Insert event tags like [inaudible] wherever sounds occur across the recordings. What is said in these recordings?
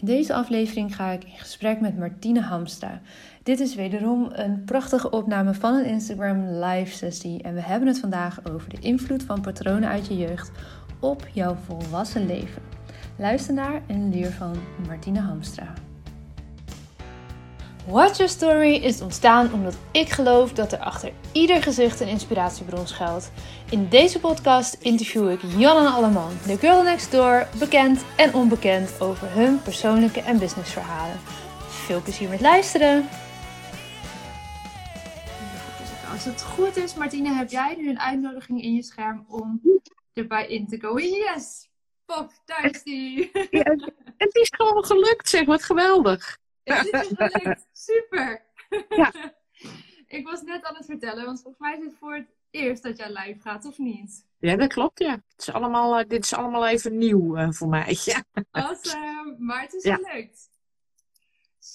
In deze aflevering ga ik in gesprek met Martine Hamstra. Dit is wederom een prachtige opname van een Instagram live sessie en we hebben het vandaag over de invloed van patronen uit je jeugd op jouw volwassen leven. Luister naar en leer van Martine Hamstra. Watch Your Story is ontstaan omdat ik geloof dat er achter ieder gezicht een inspiratiebron schuilt. In deze podcast interview ik Jan en Alleman, de girl next door, bekend en onbekend over hun persoonlijke en businessverhalen. Veel plezier met luisteren! Als het goed is, Martine, heb jij nu een uitnodiging in je scherm om erbij in te komen? Yes! Pop, daar is die! het is gewoon gelukt, zeg. Wat geweldig! Het is gelukt. Super. Ja. [laughs] ik was net aan het vertellen, want volgens mij is het voor het eerst dat jij live gaat, of niet? Ja, dat klopt, ja. Het is allemaal, uh, dit is allemaal even nieuw uh, voor mij. [laughs] Ja. Awesome. Maar het is ja. gelukt.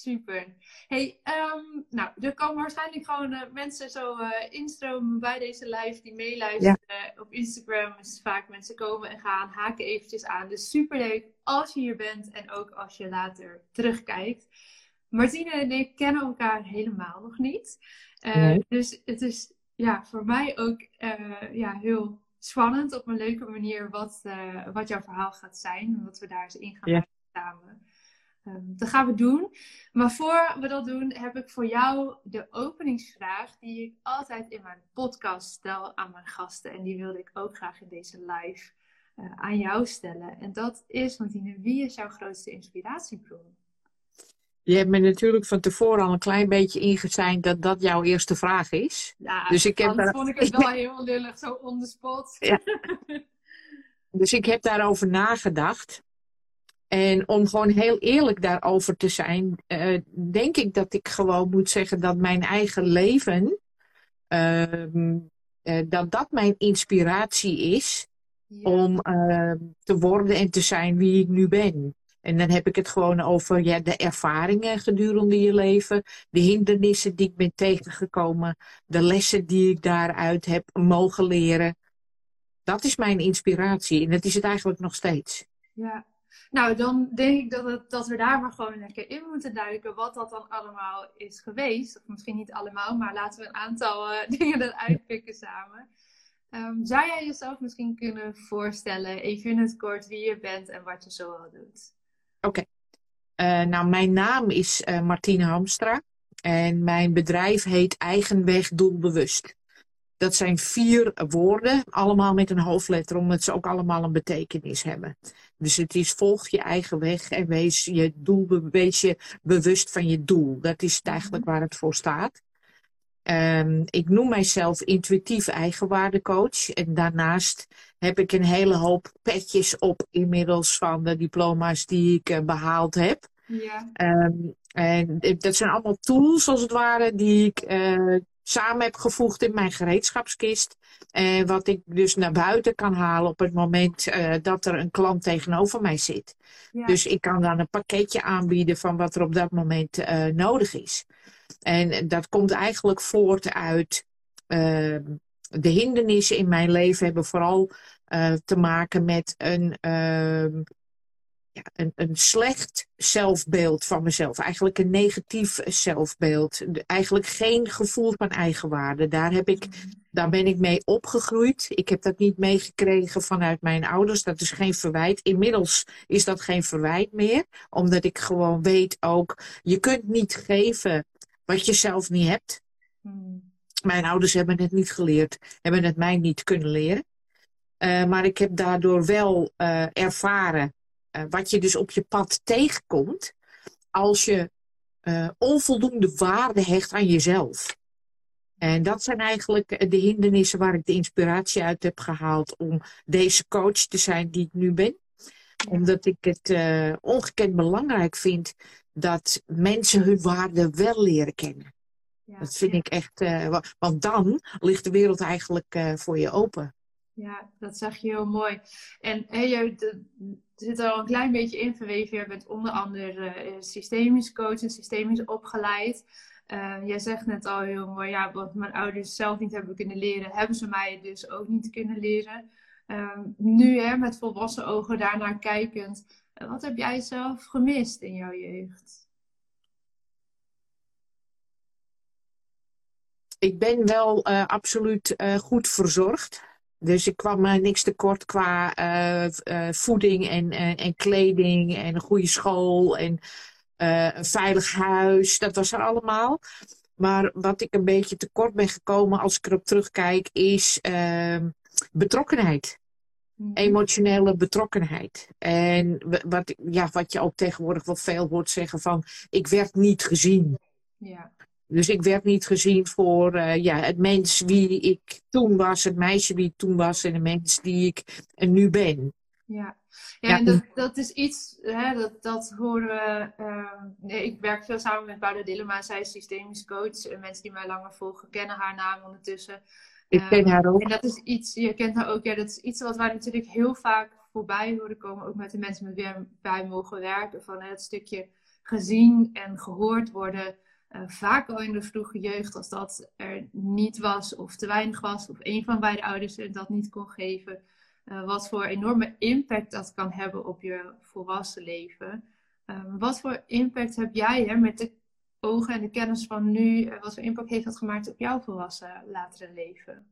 Super. Hey, um, nou, er komen waarschijnlijk gewoon uh, mensen zo instromen bij deze live die meeluisteren. Ja. Op Instagram is vaak mensen komen en gaan, haken eventjes aan. Dus super leuk als je hier bent en ook als je later terugkijkt. Martine en ik kennen elkaar helemaal nog niet. Uh, Dus het is ja, voor mij ook uh, ja, heel spannend op een leuke manier wat, uh, wat jouw verhaal gaat zijn. En wat we daar eens in gaan ja. samen. Um, dat gaan we doen. Maar voor we dat doen, heb ik voor jou de openingsvraag die ik altijd in mijn podcast stel aan mijn gasten. En die wilde ik ook graag in deze live aan jou stellen. En dat is, Martine, wie is jouw grootste inspiratiebron? Je hebt me natuurlijk van tevoren al een klein beetje ingezien dat dat jouw eerste vraag is. Ja, dus ik heb daar... vond ik het wel [laughs] heel lullig, zo on the spot. Ja. [laughs] Dus ik heb daarover nagedacht. En om gewoon heel eerlijk daarover te zijn, uh, denk ik dat ik gewoon moet zeggen dat mijn eigen leven, uh, uh, dat dat mijn inspiratie is ja. om ehm, te worden en te zijn wie ik nu ben. En dan heb ik het gewoon over ja, de ervaringen gedurende je leven, de hindernissen die ik ben tegengekomen, de lessen die ik daaruit heb mogen leren. Dat is mijn inspiratie en dat is het eigenlijk nog steeds. Ja, nou dan denk ik dat, het, dat we daar maar gewoon lekker in moeten duiken wat dat dan allemaal is geweest. Of misschien niet allemaal, maar laten we een aantal uh, [laughs] dingen eruit pikken samen. Um, zou jij jezelf misschien kunnen voorstellen, even in het kort, wie je bent en wat je zoal doet? Oké. Uh, nou, mijn naam is uh, Martine Hamstra. En mijn bedrijf heet Eigenweg Doelbewust. Dat zijn vier woorden, allemaal met een hoofdletter, omdat ze ook allemaal een betekenis hebben. Dus het is volg je eigen weg en wees je, doel, wees je bewust van je doel. Dat is eigenlijk waar het voor staat. Um, ik noem mijzelf intuïtief eigenwaardecoach. En daarnaast heb ik een hele hoop petjes op inmiddels van de diploma's die ik uh, behaald heb. Ja. Um, en dat zijn allemaal tools als het ware die ik uh, samen heb gevoegd in mijn gereedschapskist. En uh, wat ik dus naar buiten kan halen op het moment uh, dat er een klant tegenover mij zit. Ja. Dus ik kan dan een pakketje aanbieden van wat er op dat moment uh, nodig is. En dat komt eigenlijk voort uit uh, de hindernissen in mijn leven hebben vooral te maken met een, uh, ja, een, een slecht zelfbeeld van mezelf. Eigenlijk een negatief zelfbeeld. Eigenlijk geen gevoel van eigenwaarde. Daar, heb ik, daar ben ik mee opgegroeid. Ik heb dat niet meegekregen vanuit mijn ouders. Dat is geen verwijt. Inmiddels is dat geen verwijt meer. Omdat ik gewoon weet ook, je kunt niet geven wat je zelf niet hebt. Hmm. Mijn ouders hebben het niet geleerd, hebben het mij niet kunnen leren. Uh, maar ik heb daardoor wel uh, ervaren wat je dus op je pad tegenkomt als je onvoldoende waarde hecht aan jezelf. En dat zijn eigenlijk de hindernissen waar ik de inspiratie uit heb gehaald om deze coach te zijn die ik nu ben. Omdat ik het ongekend belangrijk vind dat mensen hun waarde wel leren kennen. Ja, dat vind ja. ik echt, uh, want dan ligt de wereld eigenlijk uh, voor je open. Ja, dat zeg je heel mooi. En hey, je de, zit er al een klein beetje in verweven. Je bent onder andere uh, systemisch coach en systemisch opgeleid. jij zegt net al heel mooi, ja, wat mijn ouders zelf niet hebben kunnen leren, hebben ze mij dus ook niet kunnen leren. Ehm, nu, hè, met volwassen ogen daarnaar kijkend, wat heb jij zelf gemist in jouw jeugd? Ik ben wel absoluut goed verzorgd. Dus ik kwam uh, niks tekort qua voeding en, en kleding en een goede school en een veilig huis. Dat was er allemaal. Maar wat ik een beetje tekort ben gekomen als ik erop terugkijk, is ehm, betrokkenheid. Mhm. Emotionele betrokkenheid. En wat, ja, wat je ook tegenwoordig wel veel hoort zeggen van, ik werd niet gezien. Ja. Dus ik werd niet gezien voor uh, ja, het mens wie ik toen was, het meisje wie ik toen was en de mens die ik nu ben. Ja, ja, en dat, dat is iets, hè, dat, dat horen we. Uh, ik werk veel samen met Paula Dillema, zij is systemisch coach. En mensen die mij langer volgen kennen haar naam ondertussen. Ik ken ehm, haar ook. En dat is iets, je kent haar ook, ja, dat is iets wat wij natuurlijk heel vaak voorbij horen komen, ook met de mensen met wie wij mogen werken. Van het stukje gezien en gehoord worden. Uh, vaak al in de vroege jeugd, als dat er niet was, of te weinig was, of een van beide ouders dat niet kon geven uh, wat voor enorme impact dat kan hebben op je volwassen leven. Um, wat voor impact heb jij hè, met de ogen en de kennis van nu? Uh, wat voor impact heeft dat gemaakt op jouw volwassen latere leven?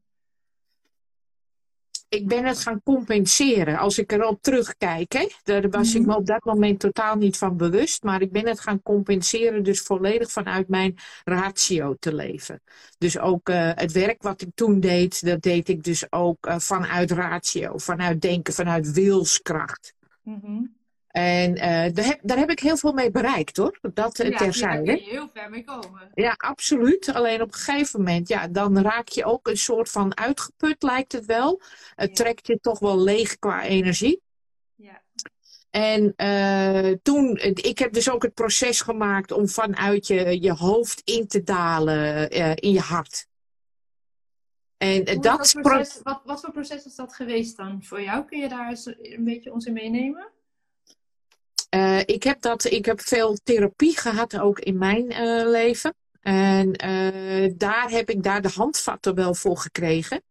Ik ben het gaan compenseren. Als ik erop terugkijk, hè, daar was ik mhm. me op dat moment totaal niet van bewust. Maar ik ben het gaan compenseren, dus volledig vanuit mijn ratio te leven. Dus ook uh, het werk wat ik toen deed, dat deed ik dus ook uh, vanuit ratio, vanuit denken, vanuit wilskracht. Mm en uh, daar, heb, daar heb ik heel veel mee bereikt hoor. Dat ja, terzijde. Daar kun je heel ver mee komen. Ja, absoluut. Alleen op een gegeven moment, ja, dan raak je ook een soort van uitgeput, lijkt het wel. Het trekt je toch wel leeg qua energie. Ja. En uh, toen, ik heb dus ook het proces gemaakt om vanuit je, je hoofd in te dalen uh, in je hart. En dat, dat proces, wat, wat voor proces is dat geweest dan voor jou? Kun je daar een beetje ons in meenemen? Uh, ik, heb dat, ik heb veel therapie gehad ook in mijn uh, leven. En uh, daar heb ik daar de handvatten wel voor gekregen.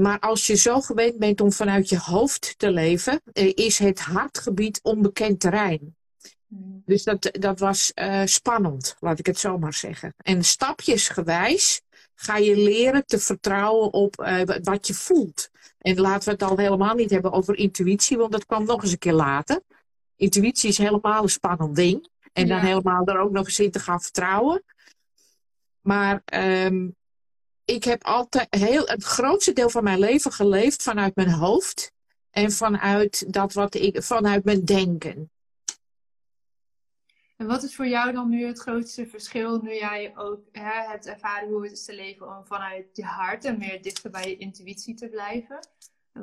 maar als je zo gewend bent om vanuit je hoofd te leven, is het hartgebied onbekend terrein. Hmm. Dus dat, dat was spannend, laat ik het zo maar zeggen. En stapjesgewijs ga je leren te vertrouwen op wat je voelt. En laten we het al helemaal niet hebben over intuïtie, want dat kwam nog eens een keer later intuïtie is helemaal een spannend ding. En dan helemaal er ook nog eens in te gaan vertrouwen. Maar um, ik heb altijd heel, het grootste deel van mijn leven geleefd vanuit mijn hoofd. En vanuit, dat wat ik, vanuit mijn denken. En wat is voor jou dan nu het grootste verschil, nu jij ook hè, hebt ervaren hoe het is te leven om vanuit je hart en meer dichter bij je intuïtie te blijven?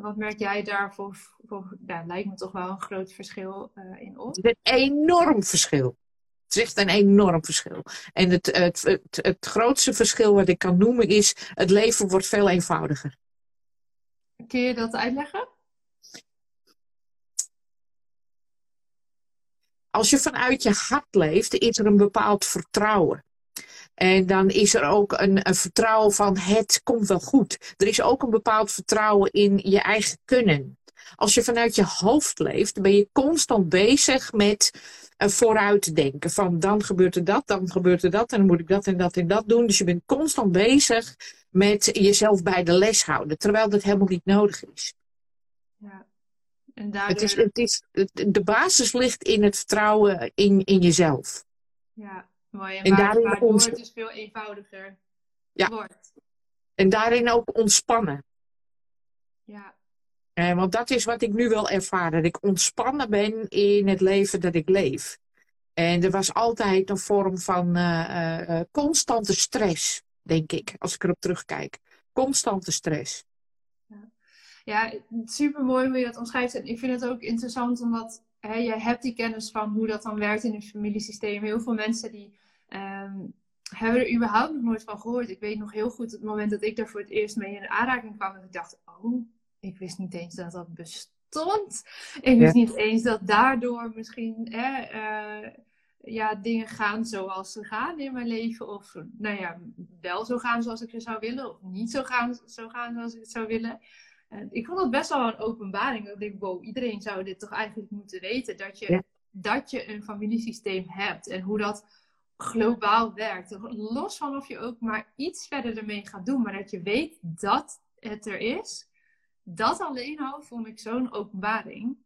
Wat merk jij daarvoor? Voor, ja, lijkt me toch wel een groot verschil uh, in op. Een enorm verschil. Het is echt een enorm verschil. En het, het, het, het grootste verschil wat ik kan noemen is: het leven wordt veel eenvoudiger. Kun je dat uitleggen? Als je vanuit je hart leeft, is er een bepaald vertrouwen. En dan is er ook een, een, vertrouwen van het komt wel goed. Er is ook een bepaald vertrouwen in je eigen kunnen. Als je vanuit je hoofd leeft, ben je constant bezig met uh, vooruit denken. Van dan gebeurt er dat, dan gebeurt er dat en dan moet ik dat en dat en dat doen. Dus je bent constant bezig met jezelf bij de les houden. Terwijl dat helemaal niet nodig is. Ja. En daardoor... het is, het is, de basis ligt in het vertrouwen in, in jezelf. Ja, Mooi. En, en daarin ons... het dus veel eenvoudiger ja. wordt. En daarin ook ontspannen. Ja. Eh, want dat is wat ik nu wel ervaar. Dat ik ontspannen ben in het leven dat ik leef. En er was altijd een vorm van uh, uh, constante stress, denk ik, als ik erop terugkijk. Constante stress. Ja, ja super mooi hoe je dat omschrijft. En ik vind het ook interessant omdat hè, je hebt die kennis van hoe dat dan werkt in een familiesysteem. Heel veel mensen die Um, hebben er überhaupt nog nooit van gehoord. Ik weet nog heel goed het moment dat ik daar voor het eerst mee in aanraking kwam. Dat ik dacht, oh, ik wist niet eens dat dat bestond. Ik wist niet eens dat daardoor misschien eh, ja, dingen gaan zoals ze gaan in mijn leven. Of nou ja, wel zo gaan zoals ik ze zou willen. Of niet zo gaan, zo gaan zoals ik het zou willen. En ik vond dat best wel een openbaring. Dat ik denk, wow, iedereen zou dit toch eigenlijk moeten weten. Dat je, dat je een familiesysteem hebt. En hoe dat globaal werkt. Los van of je ook maar iets verder ermee gaat doen. Maar dat je weet dat het er is. Dat alleen al vond ik zo'n openbaring.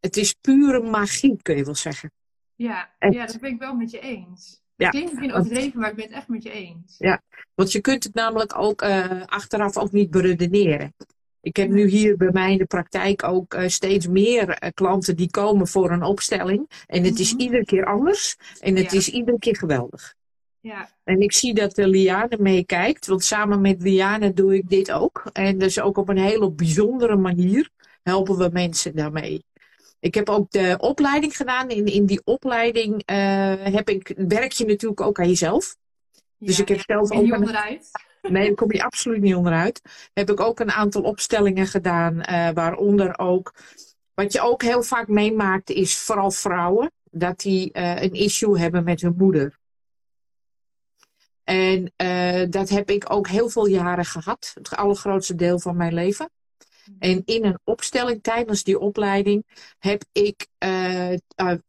Het is pure magie, kun je wel zeggen. Ja, ja dat ben ik wel met je eens. Het ja, klinkt misschien overdreven, maar ik ben het echt met je eens. Ja, want je kunt het namelijk ook uh, achteraf ook niet beredeneren. Ik heb nu hier bij mij in de praktijk ook uh, steeds meer uh, klanten die komen voor een opstelling. En het is mhm. iedere keer anders. En het is iedere keer geweldig. Ja. En ik zie dat de Liane meekijkt. Want samen met Liane doe ik dit ook. En dus ook op een hele bijzondere manier helpen we mensen daarmee. Ik heb ook de opleiding gedaan. In, in die opleiding heb ik, werk je natuurlijk ook aan jezelf. Dus ik heb zelf ook. onderuit. Nee, daar kom je absoluut niet onderuit. Heb ik ook een aantal opstellingen gedaan, uh, waaronder ook. Wat je ook heel vaak meemaakt, is vooral vrouwen, dat die uh, een issue hebben met hun moeder. En uh, dat heb ik ook heel veel jaren gehad, het allergrootste deel van mijn leven. En in een opstelling tijdens die opleiding heb ik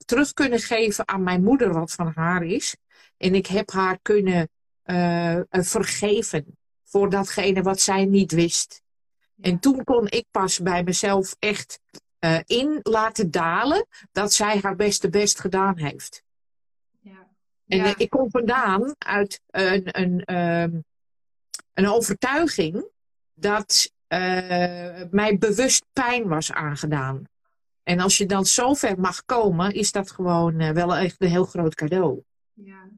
terug kunnen geven aan mijn moeder wat van haar is. En ik heb haar kunnen uh, vergeven voor datgene wat zij niet wist. En toen kon ik pas bij mezelf echt in laten dalen dat zij haar beste best gedaan heeft. Ja. En ja. ik kom vandaan uit een, een, um, een overtuiging dat mij bewust pijn was aangedaan. En als je dan zover mag komen, is dat gewoon wel echt een heel groot cadeau. Ja.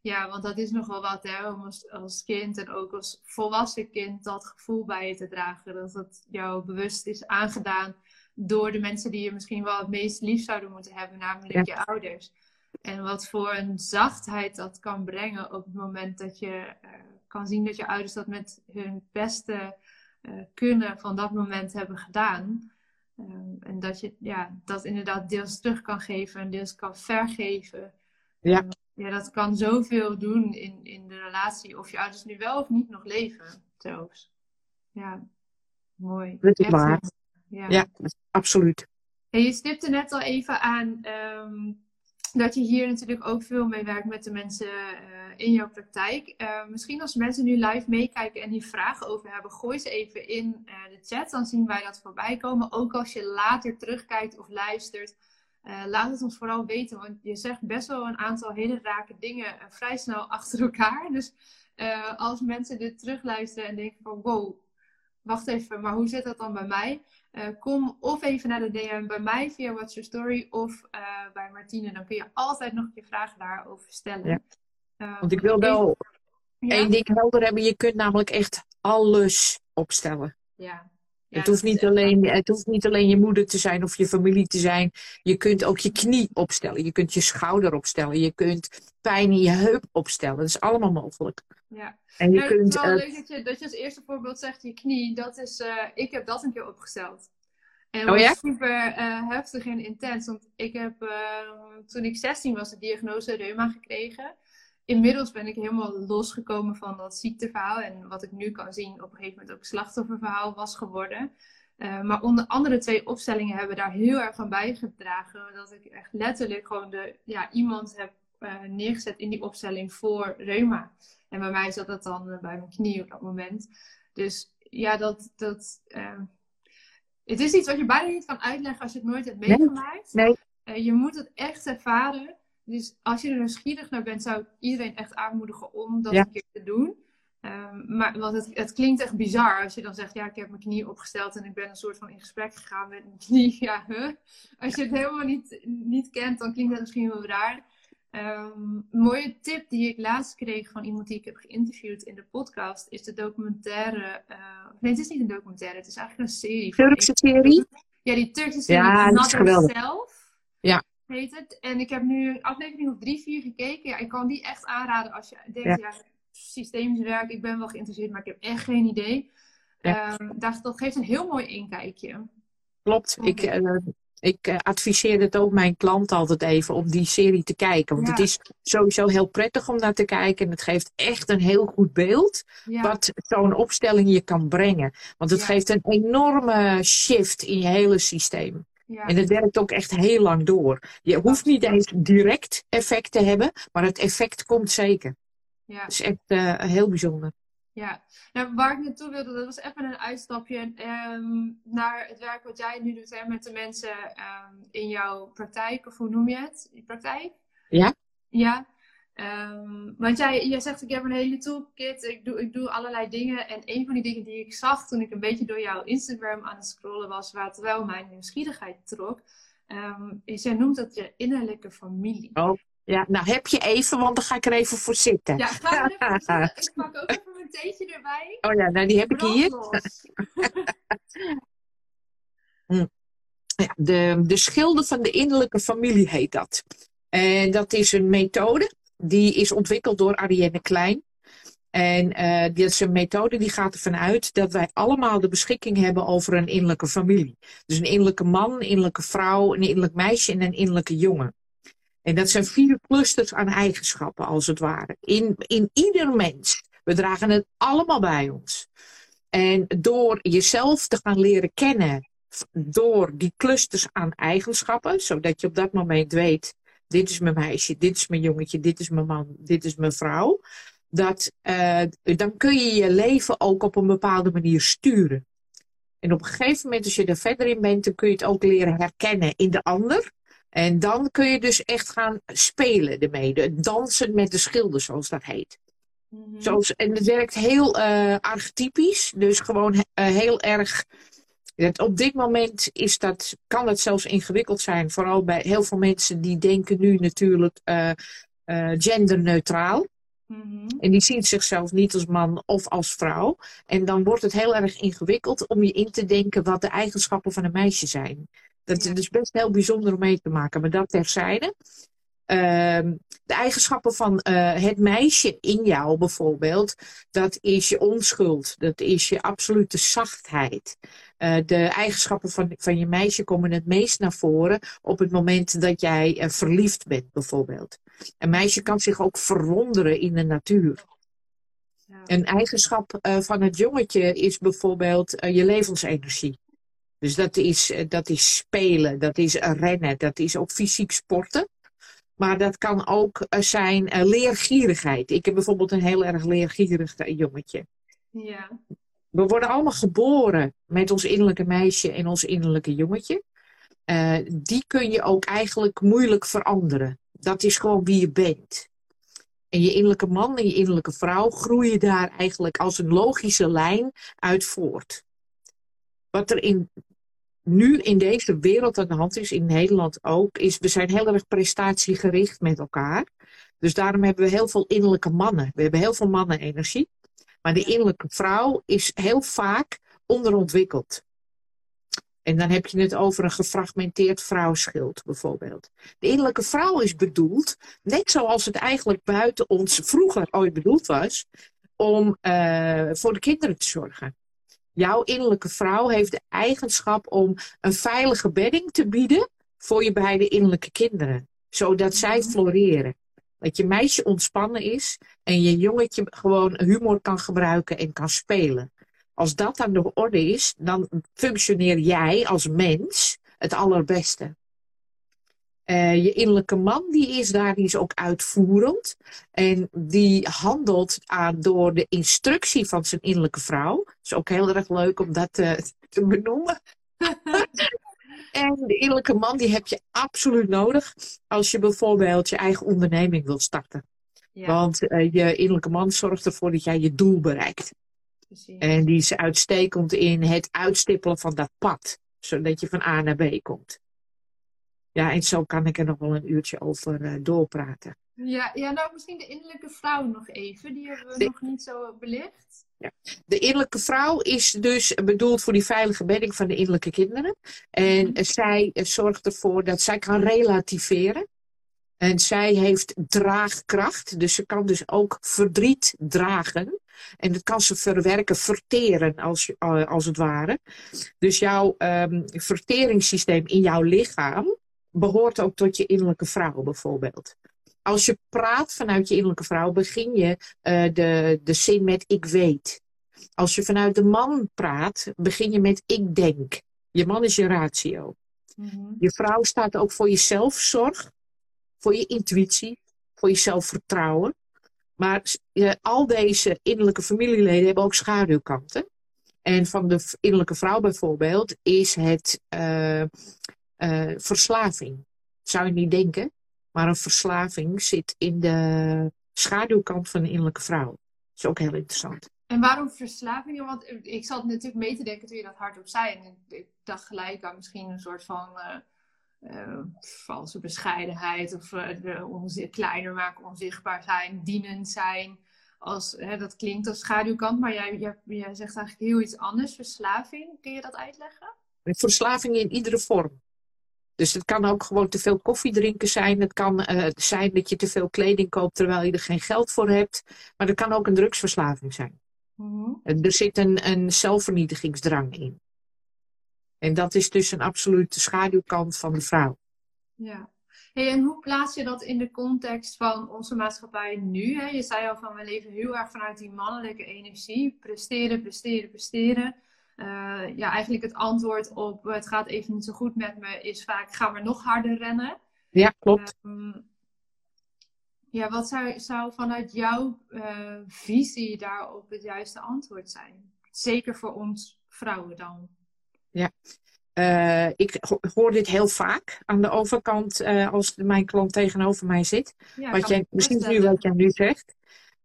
Ja, want dat is nogal wat hè, om als, als kind en ook als volwassen kind dat gevoel bij je te dragen. Dat het jou bewust is aangedaan door de mensen die je misschien wel het meest lief zouden moeten hebben, namelijk ja. je ouders. En wat voor een zachtheid dat kan brengen op het moment dat je uh, kan zien dat je ouders dat met hun beste uh, kunnen van dat moment hebben gedaan. Um, en dat je ja, dat inderdaad deels terug kan geven en deels kan vergeven. Ja. Um, ja, dat kan zoveel doen in, in de relatie. Of je ouders nu wel of niet nog leven, zelfs. Ja, mooi. Dat is waar. Ja. ja, absoluut. En je stipte net al even aan um, dat je hier natuurlijk ook veel mee werkt met de mensen uh, in jouw praktijk. Uh, misschien als mensen nu live meekijken en hier vragen over hebben, gooi ze even in uh, de chat. Dan zien wij dat voorbij komen. Ook als je later terugkijkt of luistert, laat het ons vooral weten. Want je zegt best wel een aantal hele rake dingen vrij snel [laughs] achter elkaar. Dus als mensen dit terugluisteren en denken van wow, wacht even, maar hoe zit dat dan bij mij? Uh, kom of even naar de DM bij mij via What's Your Story of bij Martine. Dan kun je altijd nog je vragen daarover stellen. Ja. Uh, Want ik wil wel ja? één ding helder hebben. Je kunt namelijk echt alles opstellen. Ja. Ja, het, hoeft niet alleen, het hoeft niet alleen je moeder te zijn of je familie te zijn. Je kunt ook je knie opstellen. Je kunt je schouder opstellen. Je kunt pijn in je heup opstellen. Dat is allemaal mogelijk. Ja. En je ja, kunt, het is wel leuk dat je, dat je als eerste voorbeeld zegt je knie. Dat is, uh, ik heb dat een keer opgesteld. En dat oh, ja? was super uh, heftig en intens. Want ik heb uh, toen ik 16 was de diagnose reuma gekregen. Inmiddels ben ik helemaal losgekomen van dat ziekteverhaal. En wat ik nu kan zien op een gegeven moment ook slachtofferverhaal was geworden. Uh, maar onder andere twee opstellingen hebben daar heel erg aan bijgedragen. Dat ik echt letterlijk gewoon de, ja, iemand heb neergezet in die opstelling voor reuma. En bij mij zat dat dan bij mijn knie op dat moment. Dus ja, dat, dat, uh, het is iets wat je bijna niet kan uitleggen als je het nooit hebt meegemaakt. Nee. nee. Je moet het echt ervaren. Dus als je er nieuwsgierig naar bent, zou ik iedereen echt aanmoedigen om dat ja. een keer te doen. Um, maar want het, het, klinkt echt bizar als je dan zegt, ja, ik heb mijn knie opgesteld en ik ben een soort van in gesprek gegaan met mijn knie. [laughs] Ja, huh? Als je het helemaal niet, niet kent, dan klinkt dat misschien wel raar. Um, een mooie tip die ik laatst kreeg van iemand die ik heb geïnterviewd in de podcast is de documentaire. Uh, nee, het is niet een documentaire, het is eigenlijk een serie. Turkse serie? Ja, die Turkse serie. Ja, dat is geweldig. Self, ja. Heet het. En ik heb nu een aflevering of drie, vier gekeken. Ja, ik kan die echt aanraden als je denkt, ja, ja systemisch werk, ik ben wel geïnteresseerd, maar ik heb echt geen idee. Ja. Um, dat, dat geeft een heel mooi inkijkje. Klopt. Ik, uh, Ik uh, adviseer het ook mijn klant altijd even om die serie te kijken. Want het is sowieso heel prettig om naar te kijken. En het geeft echt een heel goed beeld wat zo'n opstelling je kan brengen. Want het geeft een enorme shift in je hele systeem. En het werkt ook echt heel lang door. Je hoeft niet eens direct effect te hebben, maar het effect komt zeker. Ja. Dat is echt uh, heel bijzonder. Ja, nou, waar ik naartoe wilde, dat was even een uitstapje um, naar het werk wat jij nu doet hè, met de mensen um, in jouw praktijk, of hoe noem je het? Je praktijk? Ja. Ja. Um, want jij, jij zegt, ik heb een hele toolkit, ik doe, ik doe allerlei dingen. En een van die dingen die ik zag toen ik een beetje door jouw Instagram aan het scrollen was, waar het wel mijn nieuwsgierigheid trok, is, jij noemt dat je innerlijke familie. Oh, ja, nou heb je even, want dan ga ik er even voor zitten. Ja, ga er even voor zitten. [laughs] Ik pak ook even mijn theetje erbij. Oh ja, nou die heb ik hier. [laughs] Hm. ja, de, de schilder van de innerlijke familie heet dat. En dat is een methode die is ontwikkeld door Arienne Klein. En uh, is een methode die gaat ervan uit dat wij allemaal de beschikking hebben over een innerlijke familie. Dus een innerlijke man, een innerlijke vrouw, een innerlijk meisje en een innerlijke jongen. En dat zijn vier clusters aan eigenschappen, als het ware. In, in ieder mens. We dragen het allemaal bij ons. En door jezelf te gaan leren kennen, door die clusters aan eigenschappen, zodat je op dat moment weet, dit is mijn meisje, dit is mijn jongetje, dit is mijn man, dit is mijn vrouw. Dat, uh, dan kun je je leven ook op een bepaalde manier sturen. En op een gegeven moment, als je er verder in bent, dan kun je het ook leren herkennen in de ander. En dan kun je dus echt gaan spelen ermee. dansen met de schilder, zoals dat heet. Mhm. Zoals, en het werkt heel uh, archetypisch. Dus gewoon uh, heel erg. Op dit moment is dat, kan het zelfs ingewikkeld zijn. Vooral bij heel veel mensen die denken nu natuurlijk uh, genderneutraal. Mm En die zien zichzelf niet als man of als vrouw. En dan wordt het heel erg ingewikkeld om je in te denken wat de eigenschappen van een meisje zijn. Dat is dus best heel bijzonder om mee te maken, maar dat terzijde. Uh, de eigenschappen van uh, het meisje in jou bijvoorbeeld, dat is je onschuld, dat is je absolute zachtheid. Uh, de eigenschappen van, van je meisje komen het meest naar voren op het moment dat jij uh, verliefd bent bijvoorbeeld. Een meisje kan zich ook verwonderen in de natuur. Ja. Een eigenschap van het jongetje is bijvoorbeeld je levensenergie. Dus dat is, eh, dat is spelen, dat is rennen, dat is ook fysiek sporten. Maar dat kan ook eh, zijn uh, leergierigheid. Ik heb bijvoorbeeld een heel erg leergierig jongetje. Ja. We worden allemaal geboren met ons innerlijke meisje en ons innerlijke jongetje. Uh, die kun je ook eigenlijk moeilijk veranderen. Dat is gewoon wie je bent. En je innerlijke man en je innerlijke vrouw groeien daar eigenlijk als een logische lijn uit voort. Wat er in nu in deze wereld aan de hand is, in Nederland ook, is we zijn heel erg prestatiegericht met elkaar. Dus daarom hebben we heel veel innerlijke mannen. We hebben heel veel mannenenergie. Maar de innerlijke vrouw is heel vaak onderontwikkeld. En dan heb je het over een gefragmenteerd vrouwschild bijvoorbeeld. De innerlijke vrouw is bedoeld, net zoals het eigenlijk buiten ons vroeger ooit bedoeld was, om uh, voor de kinderen te zorgen. Jouw innerlijke vrouw heeft de eigenschap om een veilige bedding te bieden voor je beide innerlijke kinderen. Zodat zij mhm. floreren. Dat je meisje ontspannen is en je jongetje gewoon humor kan gebruiken en kan spelen. Als dat aan de orde is, dan functioneer jij als mens het allerbeste. Uh, je innerlijke man die is daar, die is ook uitvoerend. En die handelt aan, door de instructie van zijn innerlijke vrouw. Dat is ook heel erg leuk om dat uh, te benoemen. [laughs] en de innerlijke man die heb je absoluut nodig als je bijvoorbeeld je eigen onderneming wil starten. Ja. Want uh, je innerlijke man zorgt ervoor dat jij je doel bereikt. Precies. En die is uitstekend in het uitstippelen van dat pad. Zodat je van A naar B komt. Ja, en zo kan ik er nog wel een uurtje over uh, doorpraten. Ja, ja, nou misschien de innerlijke vrouw nog even. Die hebben we nog niet zo belicht. Ja. De innerlijke vrouw is dus bedoeld voor die veilige bedding van de innerlijke kinderen. En mm zij zorgt ervoor dat zij kan relativeren. En zij heeft draagkracht, dus ze kan dus ook verdriet dragen. En dat kan ze verwerken, verteren als, eh, als het ware. Dus jouw um, verteringssysteem in jouw lichaam behoort ook tot je innerlijke vrouw bijvoorbeeld. Als je praat vanuit je innerlijke vrouw, begin je uh, de, de zin met ik weet. Als je vanuit de man praat, begin je met ik denk. Je man is je ratio. Mm-hmm. Je vrouw staat ook voor je zelfzorg, voor je intuïtie, voor je zelfvertrouwen. Maar al deze innerlijke familieleden hebben ook schaduwkanten. En van de innerlijke vrouw bijvoorbeeld is het uh, uh, verslaving. Zou je niet denken, maar een verslaving zit in de schaduwkant van de innerlijke vrouw. Dat is ook heel interessant. En waarom verslaving? Want ik zat natuurlijk mee te denken toen je dat hardop zei. En ik dacht gelijk aan misschien een soort van uh, valse bescheidenheid. Of kleiner maken, onzichtbaar zijn, dienend zijn. Als, hè, dat klinkt als schaduwkant, maar jij, jij, jij zegt eigenlijk heel iets anders. Verslaving, kun je dat uitleggen? Verslaving in iedere vorm. Dus het kan ook gewoon te veel koffie drinken zijn. Het kan uh, zijn dat je te veel kleding koopt terwijl je er geen geld voor hebt. Maar het kan ook een drugsverslaving zijn. Mm Er zit een, een zelfvernietigingsdrang in. En dat is dus een absolute schaduwkant van de vrouw. Ja. Hey, en hoe plaats je dat in de context van onze maatschappij nu? Hè? Je zei al van we leven heel erg vanuit die mannelijke energie. Presteren, presteren, presteren. Uh, ja, eigenlijk het antwoord op het gaat even niet zo goed met me is vaak ga maar nog harder rennen. Ja, klopt. Uh, ja, wat zou, zou vanuit jouw uh, visie daarop het juiste antwoord zijn? Zeker voor ons vrouwen dan. Ja, uh, ik hoor dit heel vaak aan de overkant uh, als mijn klant tegenover mij zit. Ja, wat jij, misschien nu wat jij nu zegt.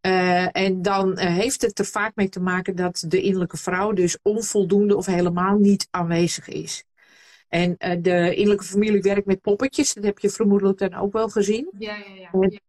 Uh, en dan heeft het er vaak mee te maken dat de innerlijke vrouw dus onvoldoende of helemaal niet aanwezig is. En de innerlijke familie werkt met poppetjes, dat heb je vermoedelijk dan ook wel gezien. Ja, ja, ja. ja.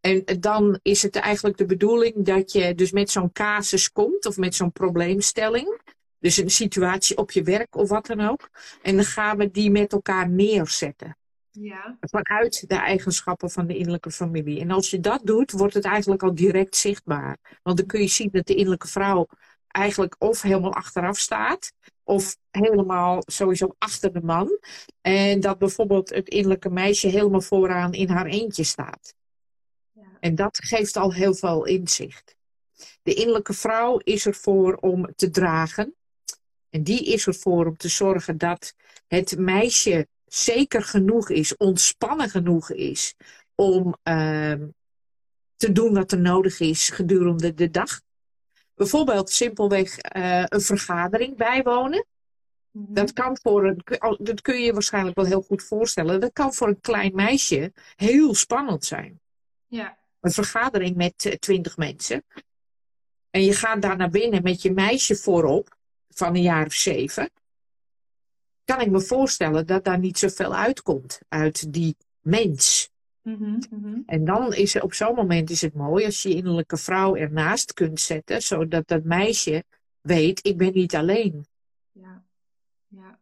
En dan is het eigenlijk de bedoeling dat je dus met zo'n casus komt of met zo'n probleemstelling. Dus een situatie op je werk of wat dan ook. En dan gaan we die met elkaar neerzetten. Ja. Vanuit de eigenschappen van de innerlijke familie. En als je dat doet, wordt het eigenlijk al direct zichtbaar. Want dan kun je zien dat de innerlijke vrouw eigenlijk of helemaal achteraf staat, of helemaal sowieso achter de man. En dat bijvoorbeeld het innerlijke meisje helemaal vooraan in haar eentje staat. En dat geeft al heel veel inzicht. De innerlijke vrouw is ervoor om te dragen. En die is ervoor om te zorgen dat het meisje zeker genoeg is, ontspannen genoeg is om uh, te doen wat er nodig is gedurende de dag. Bijvoorbeeld simpelweg uh, een vergadering bijwonen. Mhm. Dat, kan voor een, dat kun je je waarschijnlijk wel heel goed voorstellen. Dat kan voor een klein meisje heel spannend zijn. Ja een vergadering met eh, twintig mensen. En je gaat daar naar binnen met je meisje voorop, van een jaar of zeven. Kan ik me voorstellen dat daar niet zoveel uitkomt uit die mens. Mm -hmm. En dan is het op zo'n moment is het mooi als je je innerlijke vrouw ernaast kunt zetten, zodat dat meisje weet, ik ben niet alleen. Ja, ja.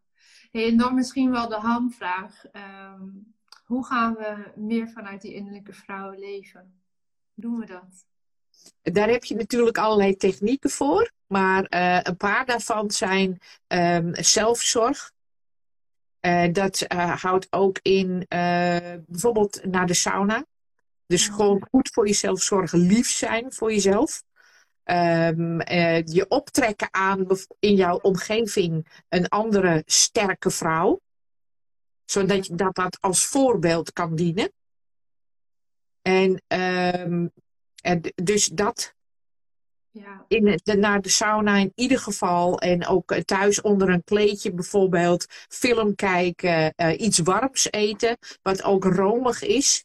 en dan misschien wel de hamvraag. Um, hoe gaan we meer vanuit die innerlijke vrouw leven? doen we dat? Daar heb je natuurlijk allerlei technieken voor. Maar uh, een paar daarvan zijn um, zelfzorg. Uh, dat uh, houdt ook in bijvoorbeeld naar de sauna. Dus gewoon goed voor jezelf zorgen, lief zijn voor jezelf. Um, je optrekken aan in jouw omgeving een andere sterke vrouw. Zodat je dat, dat als voorbeeld kan dienen. En, um, en dus dat. Ja. In de, naar de sauna in ieder geval. En ook thuis onder een kleedje bijvoorbeeld. Film kijken. Uh, iets warms eten. Wat ook romig is.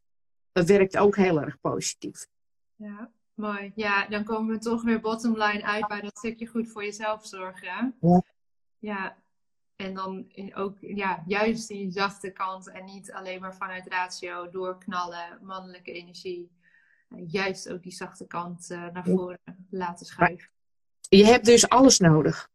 Dat werkt ook heel erg positief. Ja, mooi. Ja, dan komen we toch weer bottom line uit bij dat stukje goed voor jezelf zorgen. Ja. Ja, en dan ook ja, juist die zachte kant en niet alleen maar vanuit ratio doorknallen, mannelijke energie. Juist ook die zachte kant uh, naar voren laten schuiven. Je hebt dus alles nodig.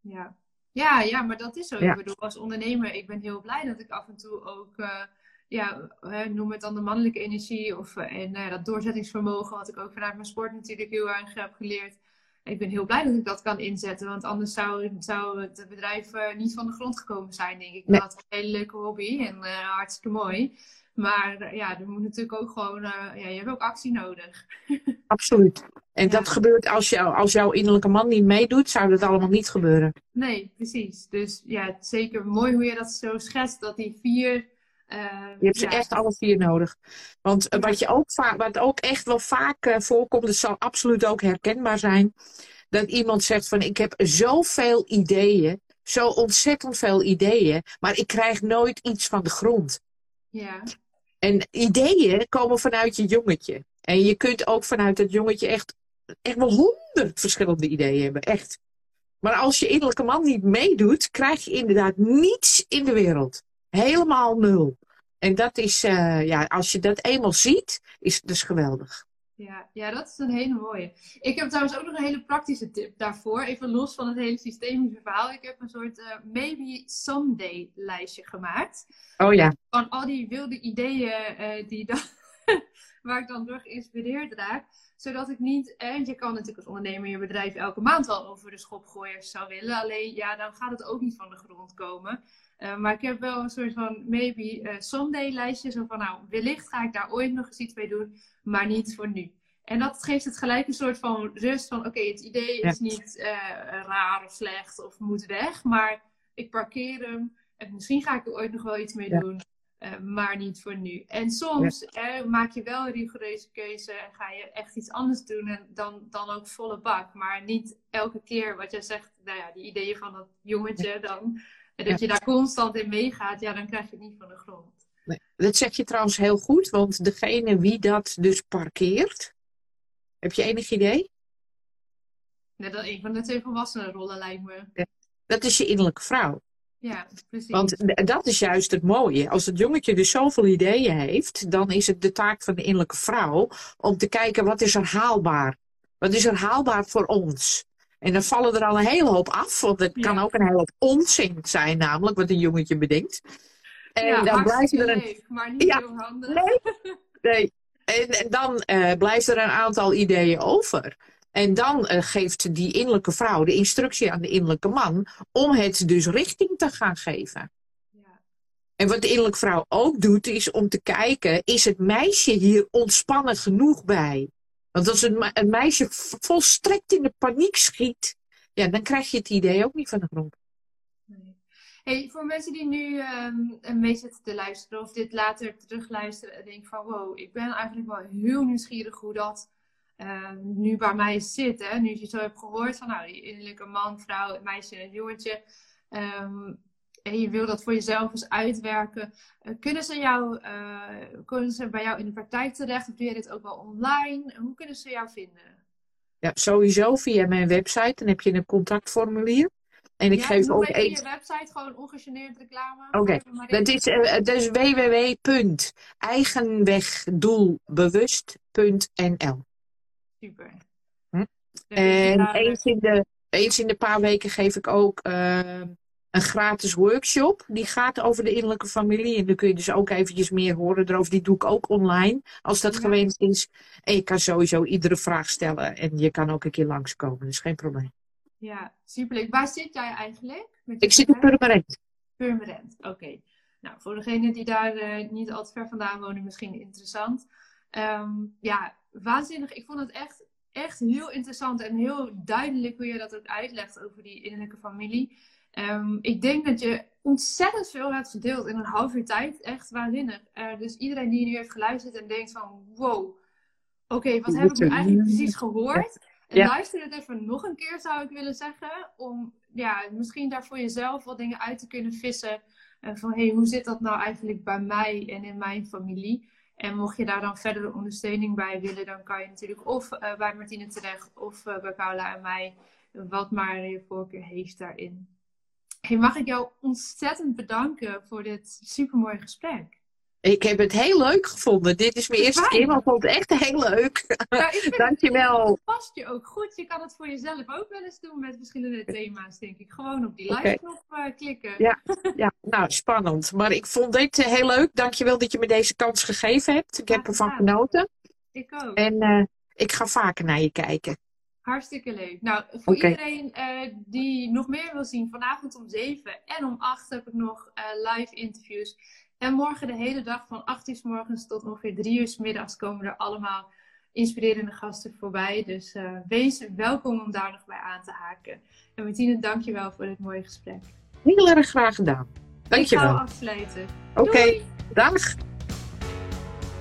Ja, ja, ja maar dat is zo. Ik bedoel, als ondernemer, ik ben heel blij dat ik af en toe ook uh, ja, noem het dan de mannelijke energie of en dat doorzettingsvermogen, wat ik ook vanuit mijn sport natuurlijk heel erg heb geleerd. Ik ben heel blij dat ik dat kan inzetten, want anders zou, zou het bedrijf niet van de grond gekomen zijn, denk ik. Nee. Dat is een hele leuke hobby en hartstikke mooi. Maar ja, er moet natuurlijk ook gewoon, ja, je hebt ook actie nodig. [laughs] Absoluut. En dat gebeurt als, jou, als jouw innerlijke man niet meedoet, zou dat allemaal niet gebeuren. Nee, precies. Dus ja, zeker mooi hoe je dat zo schetst, dat die vier. Uh, je hebt ze echt alle vier nodig. Want eh, wat, je ook wat ook echt wel vaak voorkomt, dat zal absoluut ook herkenbaar zijn. Dat iemand zegt van ik heb zoveel ideeën, zo ontzettend veel ideeën, maar ik krijg nooit iets van de grond. Ja. En ideeën komen vanuit je jongetje. En je kunt ook vanuit dat jongetje echt echt wel honderd verschillende ideeën hebben. Echt. Maar als je innerlijke man niet meedoet, krijg je inderdaad niets in de wereld. Helemaal nul. En dat is, uh, ja, als je dat eenmaal ziet, is het dus geweldig. Ja, ja, dat is een hele mooie. Ik heb trouwens ook nog een hele praktische tip daarvoor. Even los van het hele systemische verhaal. Ik heb een soort uh, maybe someday lijstje gemaakt. Oh ja. Van al die wilde ideeën uh, die dan, waar ik dan door geïnspireerd raak zodat ik niet, en je kan natuurlijk als ondernemer je bedrijf elke maand wel over de schop gooien als je zou willen. Alleen ja, dan gaat het ook niet van de grond komen. Uh, maar ik heb wel een soort van maybe uh, someday lijstje. Zo van nou, wellicht ga ik daar ooit nog eens iets mee doen, maar niet voor nu. En dat geeft het gelijk een soort van rust van oké, het idee is niet uh, raar of slecht of moet weg. Maar ik parkeer hem. En misschien ga ik er ooit nog wel iets mee doen. Uh, maar niet voor nu. En soms maak je wel een rigoureuze keuze en ga je echt iets anders doen en dan, dan ook volle bak. Maar niet elke keer wat jij zegt, nou ja, die ideeën van dat jongetje dan. En dat je daar constant in meegaat, ja, dan krijg je het niet van de grond. Nee. Dat zeg je trouwens heel goed, want degene wie dat dus parkeert, heb je enig idee? Net dat een van de twee volwassenen rollen lijkt me. Dat is je innerlijke vrouw. Ja, precies. Want dat is juist het mooie. Als het jongetje dus zoveel ideeën heeft, dan is het de taak van de innerlijke vrouw om te kijken wat is er haalbaar. Wat is er haalbaar voor ons? En dan vallen er al een hele hoop af, want het kan ook een hele hoop onzin zijn, namelijk wat een jongetje bedenkt. En ja, dan blijft er een. maar niet heel handig. Nee, [laughs] nee. En, en dan uh, blijft er een aantal ideeën over. En dan uh, geeft die innerlijke vrouw de instructie aan de innerlijke man om het dus richting te gaan geven. Ja. En wat de innerlijke vrouw ook doet, is om te kijken, is het meisje hier ontspannen genoeg bij? Want als een, een meisje volstrekt in de paniek schiet, ja, dan krijg je het idee ook niet van de grond. Hey, voor mensen die nu um, een mee zitten te luisteren of dit later terugluisteren en denken van wow, ik ben eigenlijk wel heel nieuwsgierig hoe dat uh, nu bij mij zit. Hè? Nu je zo hebt gehoord van nou, die innerlijke man, vrouw, meisje en jongetje. Um, en je wil dat voor jezelf eens uitwerken. Uh, kunnen, ze jou, uh, kunnen ze bij jou in de praktijk terecht? Of doe je dit ook wel online? Hoe kunnen ze jou vinden? Ja, sowieso via mijn website. Dan heb je een contactformulier. En ik ja, geef ook een. je website gewoon ongegeneerd reclame. Oké, okay. dat is uh, dus www.eigenwegdoelbewust.nl. Super. Hm? En eens in, de, eens in de paar weken geef ik ook uh, een gratis workshop. Die gaat over de innerlijke familie. En dan kun je dus ook eventjes meer horen erover. Die doe ik ook online, als dat ja. gewenst is. En je kan sowieso iedere vraag stellen. En je kan ook een keer langskomen. Dat is geen probleem. Ja, superleuk. Waar zit jij eigenlijk? ik zit in Purmerend. Purmerend, oké. Okay. Nou, voor degenen die daar uh, niet al te ver vandaan wonen, misschien interessant. Um, ja, waanzinnig. Ik vond het echt, echt heel interessant en heel duidelijk hoe je dat ook uitlegt over die innerlijke familie. Um, ik denk dat je ontzettend veel hebt gedeeld in een half uur tijd. Echt waanzinnig. Uh, dus iedereen die nu heeft geluisterd en denkt van wow, oké, okay, wat heb ik nu eigenlijk precies gehoord? En ja. luister het even nog een keer, zou ik willen zeggen. Om ja, misschien daar voor jezelf wat dingen uit te kunnen vissen. Uh, van hey, hoe zit dat nou eigenlijk bij mij en in mijn familie? En mocht je daar dan verdere ondersteuning bij willen, dan kan je natuurlijk of uh, bij Martine terecht of uh, bij Paula en mij, wat maar je voorkeur heeft daarin. Hey, mag ik jou ontzettend bedanken voor dit supermooie gesprek. Ik heb het heel leuk gevonden. Dit is mijn eerste keer, maar ik vond het echt heel leuk. Nou, [laughs] Dankjewel. Het past je ook goed. Je kan het voor jezelf ook wel eens doen met verschillende thema's, denk ik. Gewoon op die live-knop eh, klikken. Ja. Ja, nou, spannend. Maar ik vond dit eh, heel leuk. Dankjewel dat je me deze kans gegeven hebt. Ik heb ervan gedaan. genoten. Ik ook. En eh, ik ga vaker naar je kijken. Hartstikke leuk. Nou, voor iedereen die nog meer wil zien, vanavond om 7 en om 8 heb ik nog live interviews. En morgen de hele dag van 8 uur s morgens tot ongeveer 3 uur s middags komen er allemaal inspirerende gasten voorbij. Dus eh, wees welkom om daar nog bij aan te haken. En Martine, dankjewel voor dit mooie gesprek. Heel erg graag gedaan. Ik ga Dankjewel. afsluiten. Oké, dag.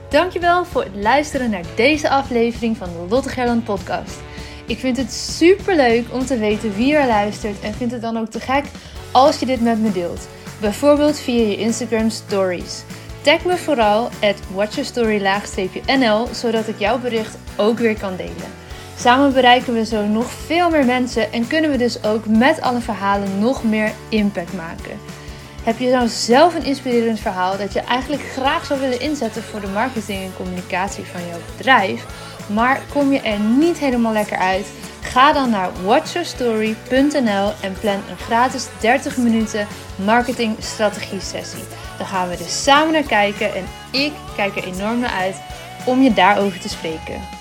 Dankjewel voor het luisteren naar deze aflevering van de Lotte Gerland podcast. Ik vind het super leuk om te weten wie er luistert en vind het dan ook te gek als je dit met me deelt. Bijvoorbeeld via je Instagram stories. Tag me vooral at watchyourstory-nl zodat ik jouw bericht ook weer kan delen. Samen bereiken we zo nog veel meer mensen en kunnen we dus ook met alle verhalen nog meer impact maken. Heb je nou zelf een inspirerend verhaal dat je eigenlijk graag zou willen inzetten voor de marketing en communicatie van jouw bedrijf, maar kom je er niet helemaal lekker uit? Ga dan naar watchyourstory.nl en plan een gratis 30 minuten marketing strategie sessie. Dan gaan we er samen naar kijken en ik kijk er enorm naar uit om je daarover te spreken.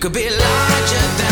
Could be larger than